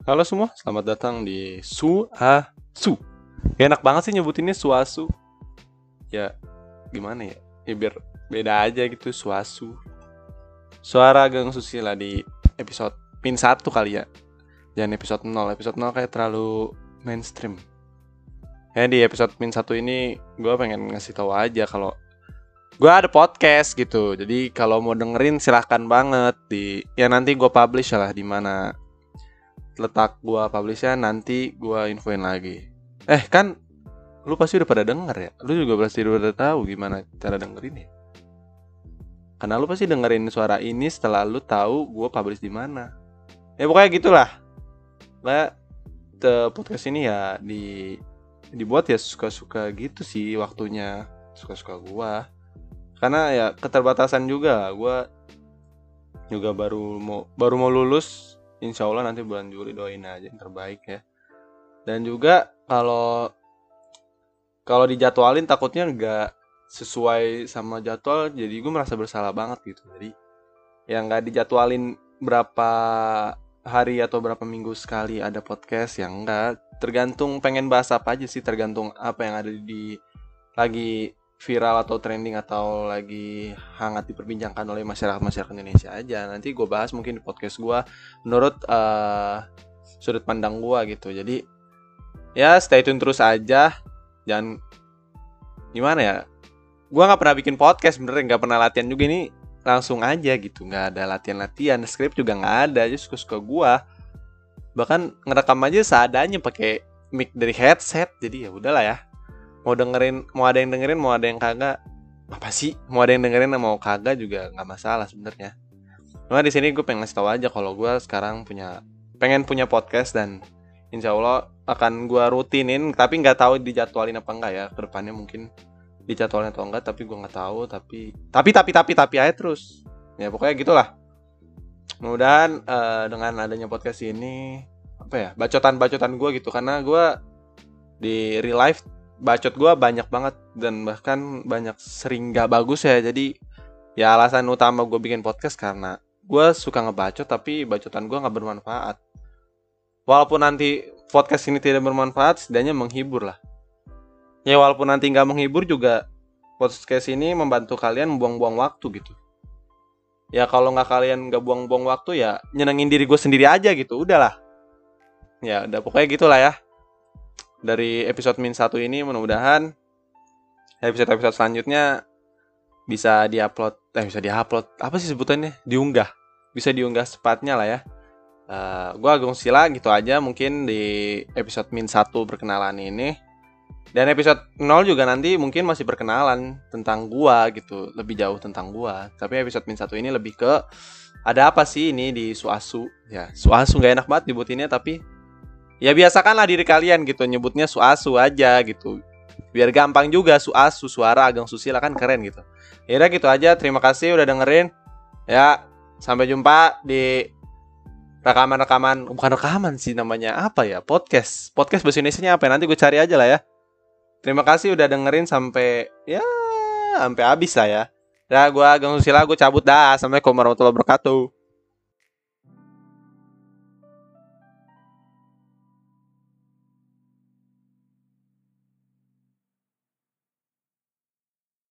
Halo semua, selamat datang di Suasu. Gak enak banget sih nyebutinnya Suasu. Ya, gimana ya? Ya biar beda aja gitu Suasu. Suara Gang Susila di episode pin 1 kali ya. Jangan episode 0, episode 0 kayak terlalu mainstream. Ya di episode pin 1 ini gue pengen ngasih tahu aja kalau gue ada podcast gitu. Jadi kalau mau dengerin silahkan banget di ya nanti gue publish lah di mana letak gua publishnya nanti gua infoin lagi. Eh kan lu pasti udah pada denger ya. Lu juga pasti udah tahu gimana cara dengerin ya. Karena lu pasti dengerin suara ini setelah lu tahu gua publish di mana. Ya pokoknya gitulah. Nah, podcast ini ya di dibuat ya suka-suka gitu sih waktunya. Suka-suka gua. Karena ya keterbatasan juga gua juga baru mau baru mau lulus insya Allah nanti bulan Juli doain aja yang terbaik ya. Dan juga kalau kalau dijadwalin takutnya nggak sesuai sama jadwal jadi gue merasa bersalah banget gitu. Jadi yang nggak dijadwalin berapa hari atau berapa minggu sekali ada podcast yang enggak tergantung pengen bahas apa aja sih tergantung apa yang ada di lagi viral atau trending atau lagi hangat diperbincangkan oleh masyarakat masyarakat Indonesia aja. Nanti gue bahas mungkin di podcast gue menurut uh, sudut pandang gue gitu. Jadi ya stay tune terus aja. Jangan gimana ya? Gue nggak pernah bikin podcast bener nggak pernah latihan juga. Ini langsung aja gitu. Nggak ada latihan latihan script juga nggak ada. Aja suka suka gue bahkan ngerekam aja seadanya pakai mic dari headset. Jadi ya udahlah ya mau dengerin mau ada yang dengerin mau ada yang kagak. Apa sih? Mau ada yang dengerin mau kagak juga nggak masalah sebenarnya. Cuma di sini gue pengen ngasih tahu aja kalau gue sekarang punya pengen punya podcast dan insya Allah akan gue rutinin. Tapi nggak tahu dijadwalin apa enggak ya ke depannya mungkin dijadwalin atau enggak tapi gue nggak tahu. Tapi tapi tapi tapi tapi aja terus. Ya pokoknya gitulah. Mudah-mudahan uh, dengan adanya podcast ini apa ya bacotan bacotan gue gitu. Karena gue di real life bacot gue banyak banget dan bahkan banyak sering gak bagus ya. Jadi ya alasan utama gue bikin podcast karena gue suka ngebacot tapi bacotan gue nggak bermanfaat. Walaupun nanti podcast ini tidak bermanfaat setidaknya menghibur lah. Ya walaupun nanti nggak menghibur juga podcast ini membantu kalian buang-buang waktu gitu. Ya kalau nggak kalian nggak buang-buang waktu ya nyenengin diri gue sendiri aja gitu udahlah. Ya udah pokoknya gitulah ya dari episode min satu ini mudah-mudahan episode-episode selanjutnya bisa diupload eh bisa diupload apa sih sebutannya? Diunggah. Bisa diunggah sepatnya lah ya. Uh, eh, gue Agung Sila gitu aja mungkin di episode min satu perkenalan ini. Dan episode 0 juga nanti mungkin masih perkenalan tentang gua gitu, lebih jauh tentang gua. Tapi episode min satu ini lebih ke ada apa sih ini di Suasu? Ya, Suasu nggak enak banget dibutinnya tapi ya biasakanlah diri kalian gitu nyebutnya suasu aja gitu. Biar gampang juga suasu suara ageng susila kan keren gitu. Ya gitu aja terima kasih udah dengerin. Ya sampai jumpa di rekaman-rekaman. Bukan rekaman sih namanya apa ya? Podcast. Podcast bahasa Indonesia apa ya? nanti gue cari aja lah ya. Terima kasih udah dengerin sampai ya sampai habis lah ya. Ya gue Ageng Susila gue cabut dah. Assalamualaikum warahmatullahi wabarakatuh